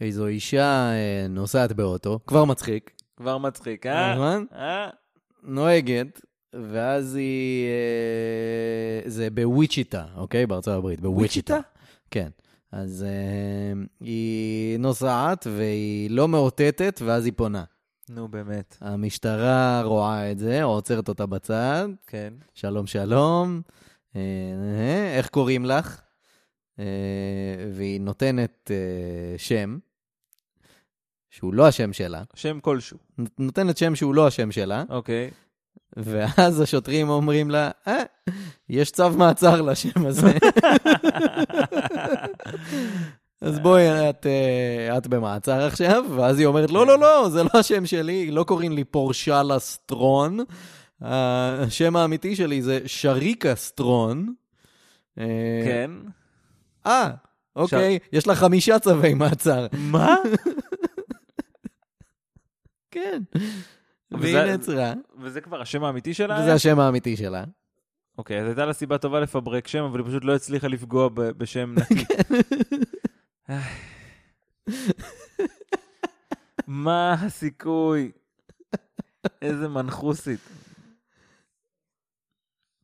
איזו אישה אה, נוסעת באוטו, כבר מצחיק, כבר מצחיק, אה? נכון? אה? נוהגת, ואז היא... אה, זה בוויצ'יטה, אוקיי? בארצות הברית, בוויצ'יטה. וויצ'יטה? כן. אז אה, היא נוסעת והיא לא מאותתת, ואז היא פונה. נו, באמת. המשטרה רואה את זה, עוצרת אותה בצד, כן. שלום שלום, אה, אה, איך קוראים לך? אה, והיא נותנת אה, שם, שהוא לא השם שלה, שם כלשהו. נותנת שם שהוא לא השם שלה, אוקיי. ואז השוטרים אומרים לה, אה, יש צו מעצר לשם הזה. אז בואי, את, אה, את במעצר עכשיו, ואז היא אומרת, לא, לא, לא, זה לא השם שלי, לא קוראים לי פורשלה סטרון. השם האמיתי שלי זה שריקה סטרון. אה, כן. אה, אוקיי, יש לה חמישה צווי מעצר. מה? כן. וזה- והיא נעצרה, וזה כבר השם האמיתי שלה? וזה השם האמיתי שלה. אוקיי, אז הייתה לה סיבה טובה לפברק שם, אבל היא פשוט לא הצליחה לפגוע ב- בשם נקי. איי. מה הסיכוי? איזה מנחוסית.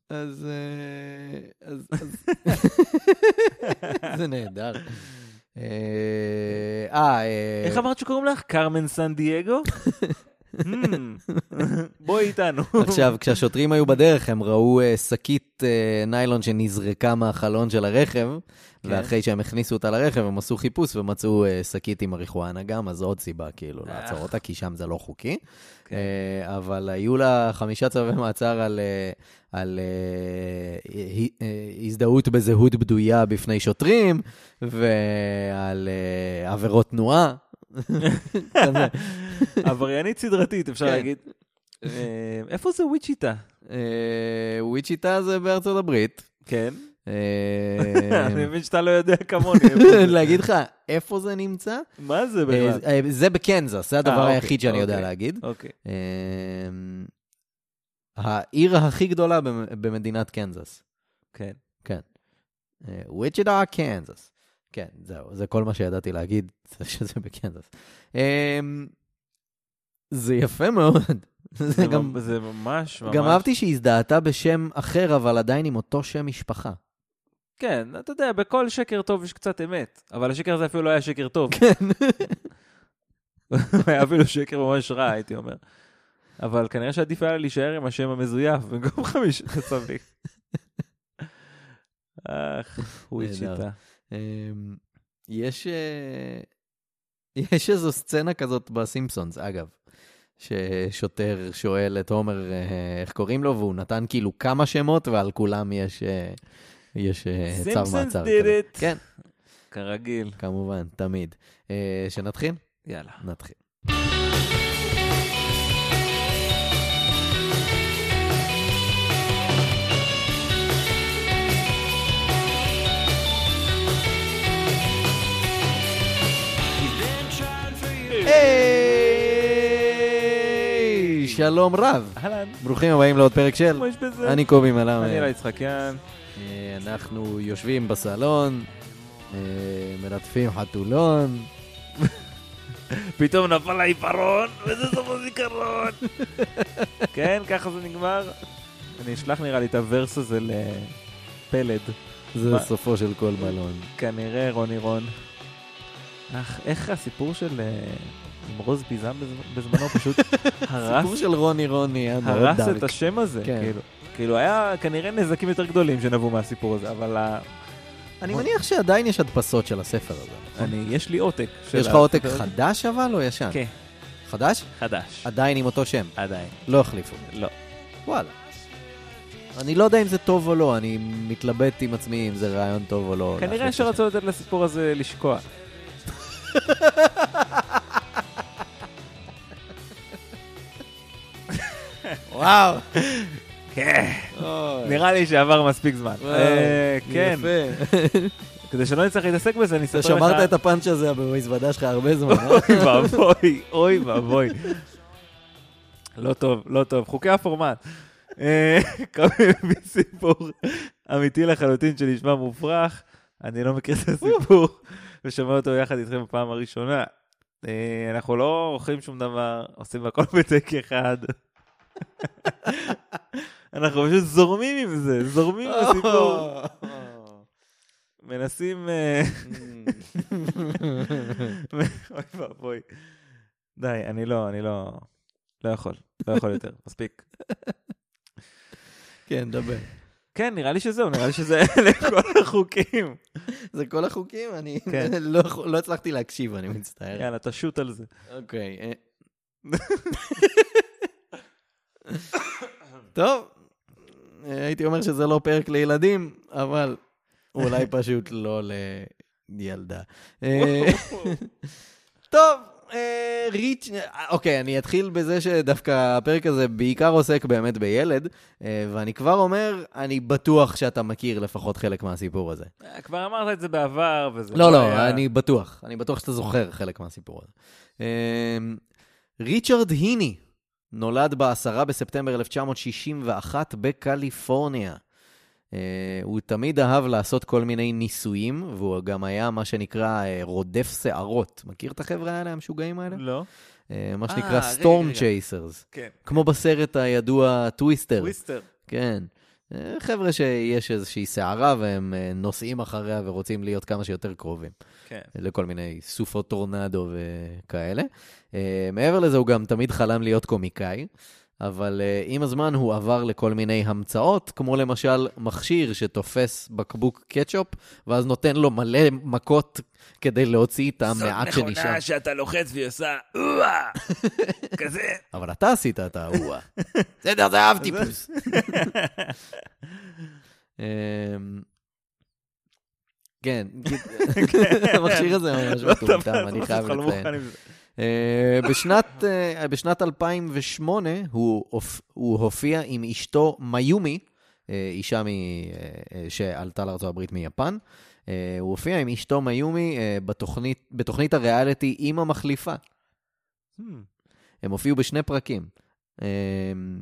אז... אה, אז... אז- זה נהדר. אה, אה, איך אמרת שקוראים לך? קרמן סן דייגו? Hmm, בואי איתנו. עכשיו, כשהשוטרים היו בדרך, הם ראו אה, שקית אה, ניילון שנזרקה מהחלון של הרכב, כן. ואחרי שהם הכניסו אותה לרכב, הם עשו חיפוש ומצאו אה, שקית עם מריחואנה גם, אז עוד סיבה כאילו לעצור. אותה, כי שם זה לא חוקי. כן. אבל היו לה חמישה צווי מעצר על, על אה, הזדהות בזהות בדויה בפני שוטרים, ועל אה, עבירות תנועה. עבריינית סדרתית, אפשר כן. להגיד. אה, איפה זה וויצ'יטה? אה, וויצ'יטה זה בארצות הברית. כן. אה, אני מבין שאתה לא יודע כמוני. להגיד לך איפה זה נמצא? מה זה בכלל? אה, זה בקנזס, זה הדבר היחיד שאני יודע אוקיי. להגיד. אוקיי. העיר הכי גדולה במ- במדינת קנזס. כן. וויצ'יטה, קנזס. כן, זהו, זה כל מה שידעתי להגיד, זה שזה בקנזס. אה, זה יפה מאוד. זה גם... זה ממש ממש... גם אהבתי שהיא הזדהתה בשם אחר, אבל עדיין עם אותו שם משפחה. כן, אתה יודע, בכל שקר טוב יש קצת אמת. אבל השקר הזה אפילו לא היה שקר טוב. כן. היה אפילו שקר ממש רע, הייתי אומר. אבל כנראה שעדיף היה לה להישאר עם השם המזויף במקום חמישה צווים. אך, וויצ'יטה. נהדר. אמ, יש, אה, יש איזו סצנה כזאת בסימפסונס, אגב, ששוטר שואל את הומר אה, איך קוראים לו, והוא נתן כאילו כמה שמות, ועל כולם יש, אה, יש צו מעצר. it. כן, כרגיל. כמובן, תמיד. שנתחיל? יאללה. נתחיל. היי! שלום רב, אהלן, ברוכים הבאים לעוד פרק של מה יש בזה? אני קובי מלאם. אני אלעד יצחקיאן. אה, אנחנו יושבים בסלון, אה, מלטפים חתולון. פתאום נפל העיפרון, וזה סוף הזיכרון. כן, ככה זה נגמר. אני אשלח נראה לי את הוורס הזה לפלד. זה מה? סופו של כל בלון. כנראה רוני רון. אך, איך הסיפור של אה, עם רוז פיזם בז- בזמנו פשוט הרס, סיפור של רוני רוני היה מאוד הרס דארק. את השם הזה. כן. כאילו, כאילו היה כנראה נזקים יותר גדולים שנבעו מהסיפור הזה, אבל ה- אני מניח שעדיין יש הדפסות של הספר הזה. נכון? אני, יש לי עותק. יש לך עותק חדש אבל או ישן? כן, חדש? חדש. עדיין עם אותו שם. עדיין. לא החליפו. לא. וואלה. אני לא יודע אם זה טוב או לא, אני מתלבט עם עצמי אם זה רעיון טוב או לא. כנראה. שרצו לתת לסיפור הזה לשקוע. וואו. כן. נראה לי שעבר מספיק זמן. אה, כן. כדי שלא נצטרך להתעסק בזה, אני אספר אתה לך... שמרת את הפאנץ' הזה במזוודה שלך הרבה זמן. אה? אוי ואבוי, אוי ואבוי. לא טוב, לא טוב. חוקי הפורמט. אה, קובי מביא סיפור אמיתי לחלוטין שנשמע מופרך. אני לא מכיר את הסיפור, ושומע אותו יחד איתכם בפעם הראשונה. אה, אנחנו לא עורכים שום דבר, עושים הכל בטק אחד. אנחנו פשוט זורמים עם זה, זורמים עם הסיפור. מנסים... אה, אוי ואבוי. די, אני לא, אני לא... לא יכול, לא יכול יותר, מספיק. כן, דבר. כן, נראה לי שזהו, נראה לי שזה אלה כל החוקים. זה כל החוקים? אני כן. לא לא הצלחתי להקשיב, אני מצטער. יאללה, תשוט על זה. אוקיי. טוב, אה, הייתי אומר שזה לא פרק לילדים, אבל אולי פשוט לא לילדה. אה, טוב, אה, ריץ', אוקיי, אני אתחיל בזה שדווקא הפרק הזה בעיקר עוסק באמת בילד, ואני כבר אומר, אני בטוח שאתה מכיר לפחות חלק מהסיפור הזה. כבר אמרת את זה בעבר, וזה לא, לא, היה- אני בטוח. אני בטוח שאתה זוכר חלק מהסיפור הזה. ריצ'רד היני נולד ב-10 בספטמבר 1961 בקליפורניה. אה, הוא תמיד אהב לעשות כל מיני ניסויים, והוא גם היה מה שנקרא אה, רודף סערות. מכיר את החבר'ה האלה, המשוגעים האלה? לא? אה, מה שנקרא storm רגע. chasers. כן. כמו בסרט הידוע Twister. Twister. כן. אה, חבר'ה שיש איזושהי סערה והם אה, נוסעים אחריה ורוצים להיות כמה שיותר קרובים. כן. לכל מיני סופות טורנדו וכאלה. אה, מעבר לזה, הוא גם תמיד חלם להיות קומיקאי, אבל אה, עם הזמן הוא עבר לכל מיני המצאות, כמו למשל מכשיר שתופס בקבוק קטשופ, ואז נותן לו מלא מכות כדי להוציא את המעט שנשאר. שאתה לוחץ והיא עושה אואה! כזה. אבל אתה עשית את האוה. בסדר, זה אהב טיפוס. אמ, כן, המכשיר הזה ממש מטומטם, אני חייב לציין. אה, בשנת, אה, בשנת 2008 הוא, הוא הופיע עם אשתו מיומי, אה, אישה מ, שעלתה לארצות מיפן. הוא הופיע עם אשתו מיומי בתוכנית, בתוכנית הריאליטי עם המחליפה. הם הופיעו בשני פרקים.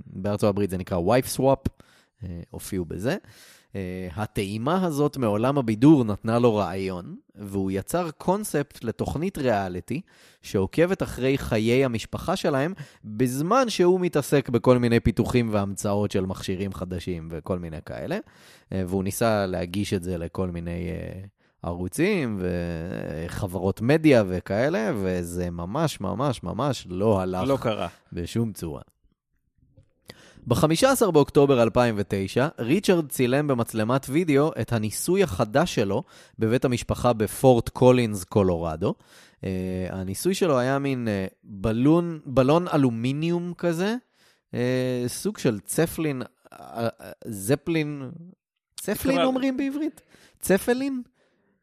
בארצות הברית זה נקרא Wife Swap, הופיעו בזה. אה, הטעימה הזאת מעולם הבידור נתנה לו רעיון, והוא יצר קונספט לתוכנית ריאליטי שעוקבת אחרי חיי המשפחה שלהם, בזמן שהוא מתעסק בכל מיני פיתוחים והמצאות של מכשירים חדשים וכל מיני כאלה. אה, והוא ניסה להגיש את זה לכל מיני אה, ערוצים וחברות מדיה וכאלה, וזה ממש ממש ממש לא הלך לא קרה. בשום צורה. ב-15 באוקטובר 2009, ריצ'רד צילם במצלמת וידאו את הניסוי החדש שלו בבית המשפחה בפורט קולינס, קולורדו. אה, הניסוי שלו היה מין אה, בלון, בלון אלומיניום כזה, uh, סוג של צפלין, uh, זפלין, צפלין אומרים בעברית? צפלין?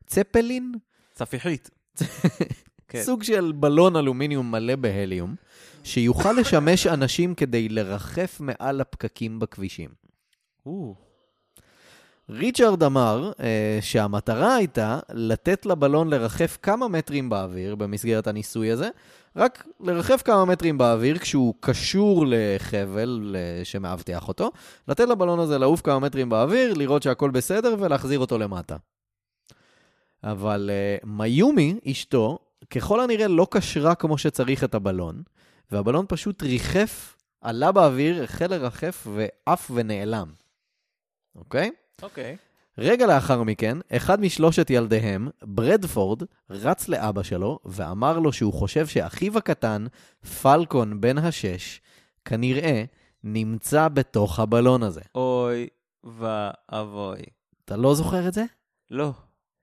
צפלין? צפיחית. כן. סוג של בלון אלומיניום מלא בהליום, שיוכל לשמש אנשים כדי לרחף מעל הפקקים בכבישים. ריצ'רד אמר אה, שהמטרה הייתה לתת לבלון לרחף כמה מטרים באוויר במסגרת הניסוי הזה, רק לרחף כמה מטרים באוויר כשהוא קשור לחבל אה, שמאבטח אותו, לתת לבלון הזה לעוף כמה מטרים באוויר, לראות שהכל בסדר ולהחזיר אותו למטה. אבל uh, מיומי, אשתו, ככל הנראה לא קשרה כמו שצריך את הבלון, והבלון פשוט ריחף, עלה באוויר, החל לרחף ועף ונעלם. אוקיי? אוקיי. רגע לאחר מכן, אחד משלושת ילדיהם, ברדפורד, רץ לאבא שלו ואמר לו שהוא חושב שאחיו הקטן, פלקון בן השש, כנראה נמצא בתוך הבלון הזה. אוי ואבוי. אתה לא זוכר את זה? לא,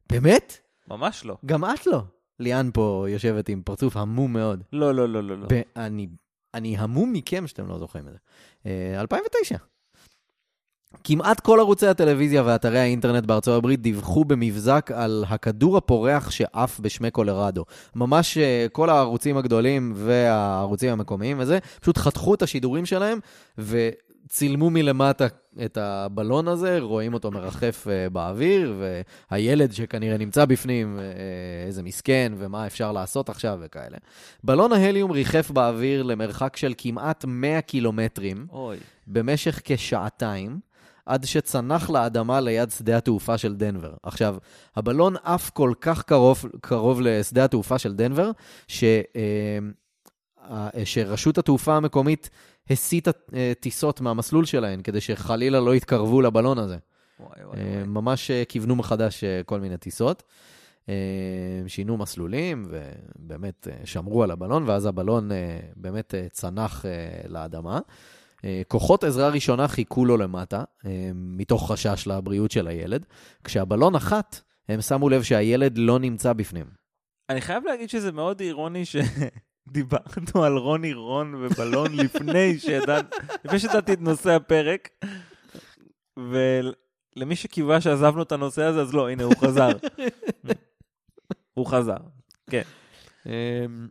באמת? ממש לא. גם את לא. ליאן פה יושבת עם פרצוף המום מאוד. לא, לא, לא, לא. לא. אני, אני המום מכם שאתם לא זוכרים את זה. אה, 2009. כמעט כל ערוצי הטלוויזיה ואתרי האינטרנט בארצות הברית דיווחו במבזק על הכדור הפורח שעף בשמי קולרדו. ממש אה, כל הערוצים הגדולים והערוצים המקומיים וזה, פשוט חתכו את השידורים שלהם וצילמו מלמטה את הבלון הזה, רואים אותו מרחף אה, באוויר, והילד שכנראה נמצא בפנים, אה, איזה מסכן, ומה אפשר לעשות עכשיו וכאלה. בלון ההליום ריחף באוויר למרחק של כמעט 100 קילומטרים אוי. במשך כשעתיים, עד שצנח לאדמה ליד שדה התעופה של דנבר. עכשיו, הבלון עף כל כך קרוב, קרוב לשדה התעופה של דנבר, ש, אה, שרשות התעופה המקומית הסיטה אה, טיסות מהמסלול שלהן, כדי שחלילה לא יתקרבו לבלון הזה. וואי, וואי, אה, וואי. ממש אה, כיוונו מחדש כל מיני טיסות. שינו מסלולים ובאמת שמרו על הבלון, ואז הבלון באמת צנח לאדמה. כוחות עזרה ראשונה חיכו לו למטה, מתוך חשש לבריאות של הילד. כשהבלון נחת, הם שמו לב שהילד לא נמצא בפנים. אני חייב להגיד שזה מאוד אירוני שדיברנו על רוני רון ובלון לפני שידע... לפני שידעתי את נושא הפרק. ולמי שקיווה שעזבנו את הנושא הזה, אז לא, הנה, הוא חזר. הוא חזר. אמ,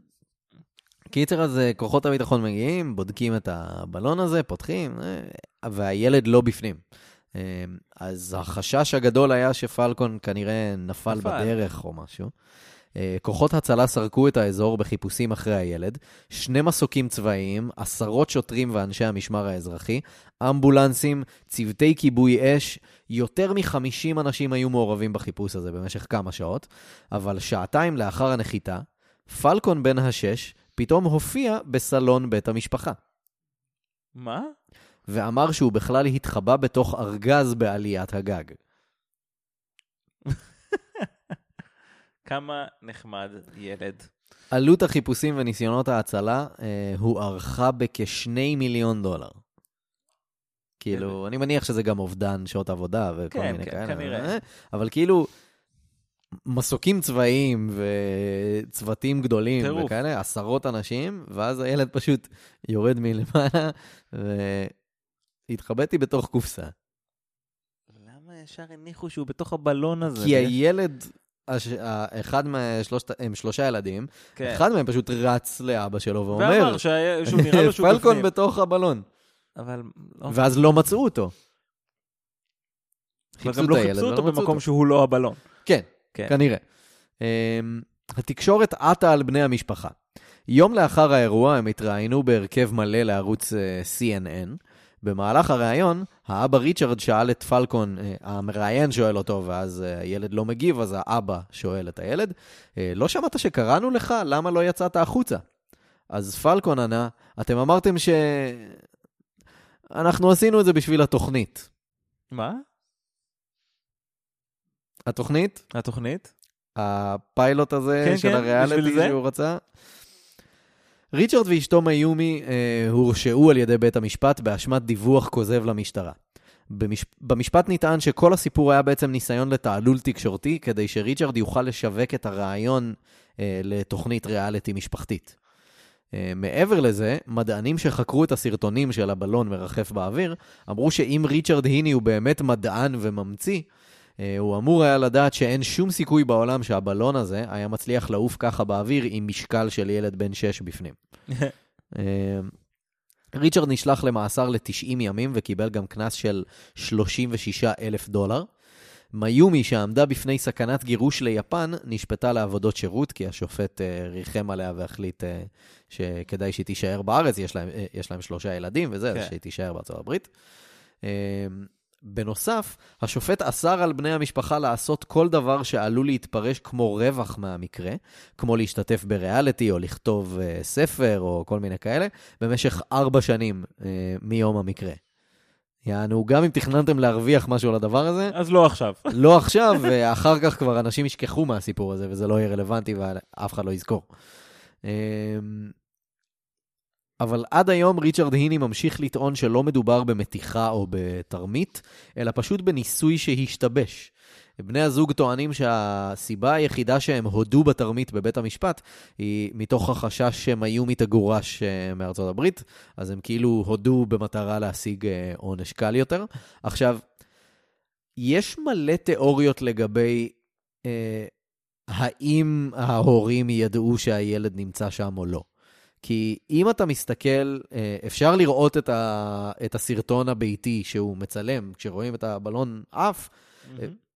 קיצר, אז אה, כוחות הביטחון מגיעים, בודקים את הבלון הזה, פותחים, אה, והילד לא בפנים. אמ, אז החשש הגדול היה שפלקון כנראה נפל נפל. בדרך או משהו. אה, כוחות הצלה סרקו את האזור בחיפושים אחרי הילד, שני מסוקים צבאיים, עשרות שוטרים ואנשי המשמר האזרחי, אמבולנסים, צוותי כיבוי אש, יותר מ-50 אנשים היו מעורבים בחיפוש הזה במשך כמה שעות, אבל שעתיים לאחר הנחיתה, פלקון בן השש פתאום הופיע בסלון בית המשפחה, מה? ואמר שהוא בכלל התחבא בתוך ארגז בעליית הגג. כמה נחמד ילד. עלות החיפושים וניסיונות ההצלה אה, הוערכה בכשני מיליון דולר. כאילו, אני מניח שזה גם אובדן שעות עבודה וכל כן, מיני כן, כאלה. כנראה. אה, אבל כאילו, מסוקים צבאיים וצוותים גדולים טירוף. וכאלה, עשרות אנשים, ואז הילד פשוט יורד מלמעלה, והתחבאתי בתוך קופסה. למה ישר הניחו שהוא בתוך הבלון הזה? כי הילד, הש- אחד מהשלושת, הם שלושה ילדים, כן. אחד מהם פשוט רץ לאבא שלו ואומר, ואמר שהיה- שהוא נראה לו שהוא פלקון בפנים. בתוך הבלון. אבל לא. ואז לא מצאו אותו. אבל חיפשו את לא הילד חיפשו ולא אותו מצאו במקום שהוא לא הבלון. כן, כן. כנראה. אמ, התקשורת עטה על בני המשפחה. יום לאחר האירוע הם התראיינו בהרכב מלא לערוץ אה, CNN. במהלך הראיון, האבא ריצ'רד שאל את פלקון, אה, המראיין שואל אותו, ואז אה, הילד לא מגיב, אז האבא שואל את הילד, "אה, לא שמעת שקראנו לך? למה לא יצאת החוצה? אז פלקון ענה, אתם אמרתם ש... אנחנו עשינו את זה בשביל התוכנית. מה? התוכנית? התוכנית? הפיילוט הזה כן, של כן, הריאליטי? שהוא רצה. ריצ'רד ואשתו מיומי אה, הורשעו על ידי בית המשפט באשמת דיווח כוזב למשטרה. במש... במשפט נטען שכל הסיפור היה בעצם ניסיון לתעלול תקשורתי, כדי שריצ'רד יוכל לשווק את הרעיון אה, לתוכנית ריאליטי משפחתית. אה, מעבר לזה, מדענים שחקרו את הסרטונים של הבלון מרחף באוויר, אמרו שאם ריצ'רד היני הוא באמת מדען וממציא, הוא אמור היה לדעת שאין שום סיכוי בעולם שהבלון הזה היה מצליח לעוף ככה באוויר עם משקל של ילד בן 6 בפנים. אה, ריצ'רד נשלח למאסר ל-90 ימים וקיבל גם קנס של 36 אלף דולר. מיומי, שעמדה בפני סכנת גירוש ליפן, נשפטה לעבודות שירות, כי השופט אה, ריחם עליה והחליט אה, שכדאי שהיא תישאר בארץ, יש להם, אה, יש להם שלושה ילדים וזה, כן. אז שהיא תישאר בארצות הברית. אה, בנוסף, השופט אסר על בני המשפחה לעשות כל דבר שעלול להתפרש כמו רווח מהמקרה, כמו להשתתף בריאליטי או לכתוב uh, ספר או כל מיני כאלה, במשך ארבע שנים uh, מיום המקרה. יענו, גם אם תכננתם להרוויח משהו על הדבר הזה, אז לא עכשיו. לא עכשיו, ואחר כך כבר אנשים ישכחו מהסיפור הזה, וזה לא יהיה רלוונטי ואף אחד לא יזכור. אמ, אבל עד היום ריצ'רד היני ממשיך לטעון שלא מדובר במתיחה או בתרמית, אלא פשוט בניסוי שהשתבש. בני הזוג טוענים שהסיבה היחידה שהם הודו בתרמית בבית המשפט היא מתוך החשש שמיומי תגורש אה, מארצות הברית, אז הם כאילו הודו במטרה להשיג אה, עונש קל יותר. עכשיו, יש מלא תיאוריות לגבי אה, האם ההורים ידעו שהילד נמצא שם או לא. כי אם אתה מסתכל, אה, אפשר לראות את, ה, את הסרטון הביתי שהוא מצלם, כשרואים את הבלון עף,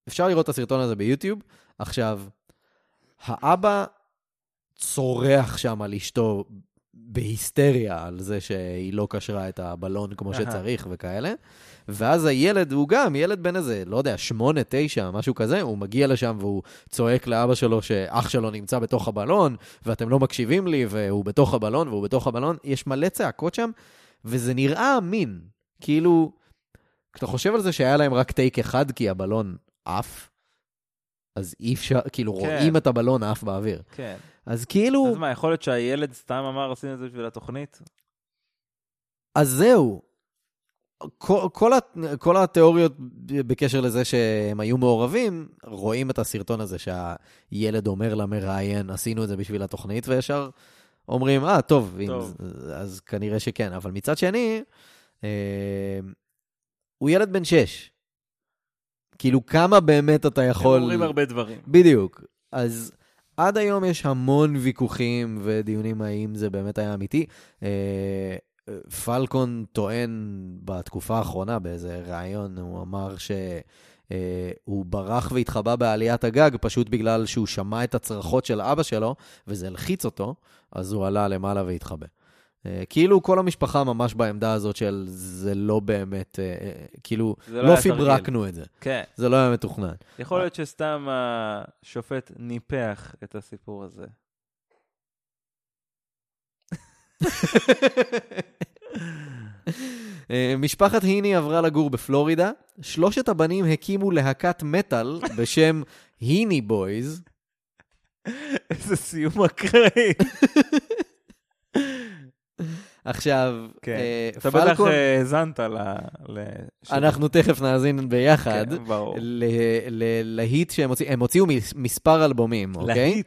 אפשר לראות את הסרטון הזה ביוטיוב. עכשיו, האבא צורח שם על אשתו בהיסטריה על זה שהיא לא קשרה את הבלון כמו. שצריך וכאלה. ואז הילד הוא גם ילד בן איזה, לא יודע, שמונה, תשע, משהו כזה, הוא מגיע לשם והוא צועק לאבא שלו שאח שלו נמצא בתוך הבלון, ואתם לא מקשיבים לי, והוא בתוך הבלון, והוא בתוך הבלון. יש מלא צעקות שם, וזה נראה אמין. כאילו, כשאתה חושב על זה שהיה להם רק טייק אחד כי הבלון עף, אז אי אפשר, כאילו, כן. רואים את הבלון עף באוויר. כן. אז כאילו... אז מה, יכול להיות שהילד סתם אמר עשינו את זה בשביל התוכנית? אז זהו. כל, כל, כל התיאוריות בקשר לזה שהם היו מעורבים, רואים את הסרטון הזה שהילד אומר למראיין, עשינו את זה בשביל התוכנית, וישר אומרים, אה, טוב, אם, טוב. אז כנראה שכן. אבל מצד שני, אה, הוא ילד בן שש. כאילו, כמה באמת אתה יכול... הם אומרים הרבה דברים. בדיוק. אז עד היום יש המון ויכוחים ודיונים האם זה באמת היה אמיתי. אה, פלקון טוען בתקופה האחרונה באיזה ראיון, הוא אמר שהוא ברח והתחבא בעליית הגג פשוט בגלל שהוא שמע את הצרחות של אבא שלו, וזה הלחיץ אותו, אז הוא עלה למעלה והתחבא. אה, כאילו כל המשפחה ממש בעמדה הזאת של זה לא באמת, אה, אה, כאילו, לא לא. פברקנו את זה, כן. זה לא היה מתוכנן. יכול להיות שסתם השופט ניפח את הסיפור הזה. משפחת היני עברה לגור בפלורידה. שלושת הבנים הקימו להקת מטאל בשם היני בויז. איזה סיום אקראי. עכשיו, כן. אה, אתה בטח פלקון, אה, האזנת ל... ל- אנחנו תכף נאזין ביחד כן, ברור. ל- ללהיט שהם הוציאו, הם הוציאו מס- מספר אלבומים, אוקיי? להיט.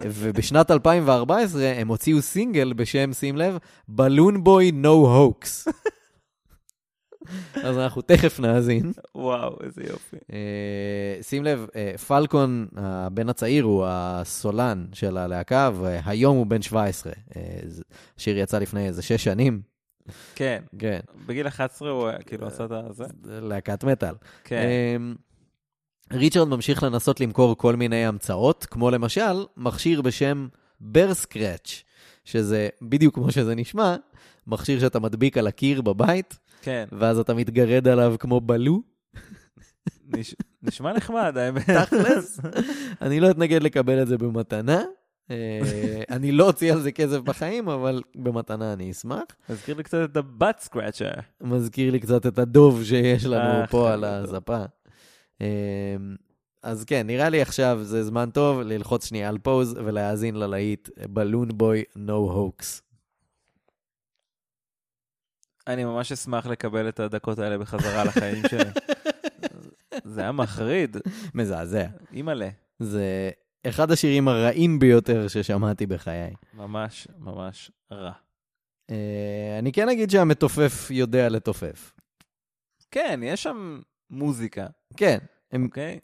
ובשנת 2014 הם הוציאו סינגל בשם, שים לב, בלון בוי נו הוקס. אז אנחנו תכף נאזין. וואו, איזה יופי. אה, שים לב, אה, פלקון, הבן הצעיר, הוא הסולן של הלהקה, והיום הוא בן 17. אה, השיר יצא לפני איזה שש שנים. כן. כן, בגיל 11 הוא כאילו עשה את זה? להקת מטאל. כן. אמ, ריצ'רד ממשיך לנסות למכור כל מיני המצאות, כמו למשל מכשיר בשם בר סקרץ', שזה בדיוק כמו שזה נשמע, מכשיר שאתה מדביק על הקיר בבית, כן. ואז אתה מתגרד עליו כמו בלו. נש- נשמע נחמד, האמת. תכלס. אני לא אתנגד לקבל את זה במתנה. אה, אני לא אוציא על זה כסף בחיים, אבל במתנה אני אשמח. מזכיר לי קצת את הבת סקראצ'ר. מזכיר לי קצת את הדוב שיש לנו אה, פה על חמוד. הספה. אמ, אז כן, נראה לי עכשיו זה זמן טוב ללחוץ שנייה על פוז ולהאזין ללהיט בלון בוי נו הוקס. אני ממש אשמח לקבל את הדקות האלה בחזרה לחיים שלי. זה היה מחריד, מזעזע. אימא'לה. זה אחד השירים הרעים ביותר ששמעתי בחיי. ממש ממש רע. אה, אני כן אגיד שהמתופף יודע לתופף. כן, יש שם מוזיקה, כן, הם אוקיי?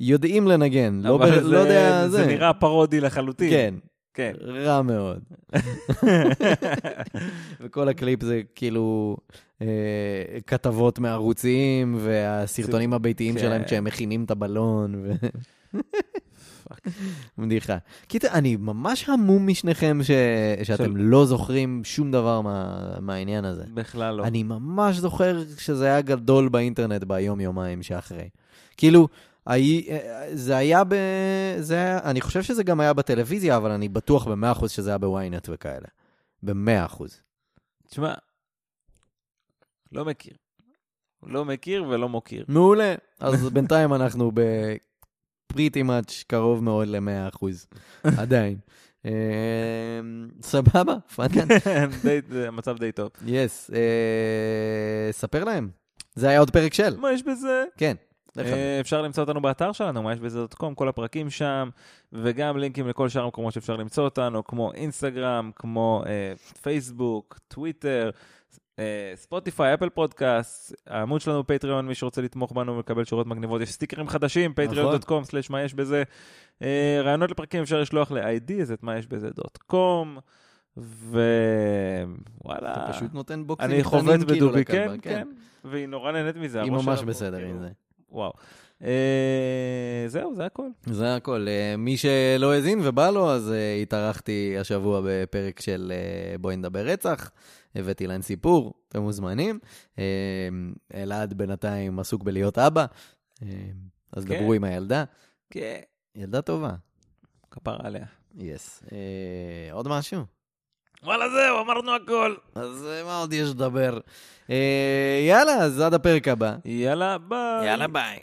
יודעים לנגן, לא, ב... לא יודע, זה נראה פרודי לחלוטין. כן, כן. רע מאוד. וכל הקליפ זה כאילו אה, כתבות מערוצים, והסרטונים הביתיים כן. שלהם כשהם מכינים את הבלון. ו... fuck. בדיחה. קיצר, אני ממש המום משניכם ש... שאתם של- לא זוכרים שום דבר מה... מהעניין הזה. בכלל לא. אני ממש זוכר שזה היה גדול באינטרנט ביום-יומיים שאחרי. כאילו, הי... זה היה ב... זה היה... אני חושב שזה גם היה בטלוויזיה, אבל אני בטוח ב-100% שזה היה בוויינט וכאלה. ב-100%. תשמע, לא מכיר. לא מכיר ולא מוקיר. מעולה. אז בינתיים אנחנו ב-pretty much קרוב מאוד ל-100%. עדיין. אה, סבבה, פאנקן. די- זה מצב די טוב. יס. ספר להם. זה היה עוד פרק של. מה יש בזה? כן. זה. אה, אפשר למצוא אותנו באתר שלנו, מה יש בזה dot com, כל הפרקים שם, וגם לינקים לכל שאר המקומות שאפשר למצוא אותנו, כמו אינסטגרם, כמו אה, פייסבוק, טוויטר, אה, ספוטיפיי, Apple Podcast, העמוד שלנו Patreon, מי שרוצה לתמוך בנו ולקבל תשורות מגניבות, יש סטיקרים חדשים, patreon.com, מה יש בזה. אה, רעיונות לפרקים אפשר לשלוח ל-ideas at מה יש בזה dot com, ווואלה. אתה פשוט נותן בוקסים אני קטנים חובט כאילו בדובי, לכלבה, כן, כן, והיא נורא נהנית מזה. היא ממש בסדר כאילו, עם זה. וואו. אה, זהו, זה הכל. זה הכל. אה, מי שלא האזין ובא לו, אז אה, התארחתי השבוע בפרק של בואי נדבר רצח. הבאתי להם סיפור, אתם מוזמנים. אלעד בינתיים עסוק בלהיות אבא, אז כן. דברו עם הילדה. כן. ילדה טובה. כפרה עליה. יס. עוד משהו? וואלה, זהו, אמרנו הכל. אז אה, מה עוד יש לדבר? אה, יאללה, אז עד הפרק הבא. יאללה, ביי. יאללה ביי.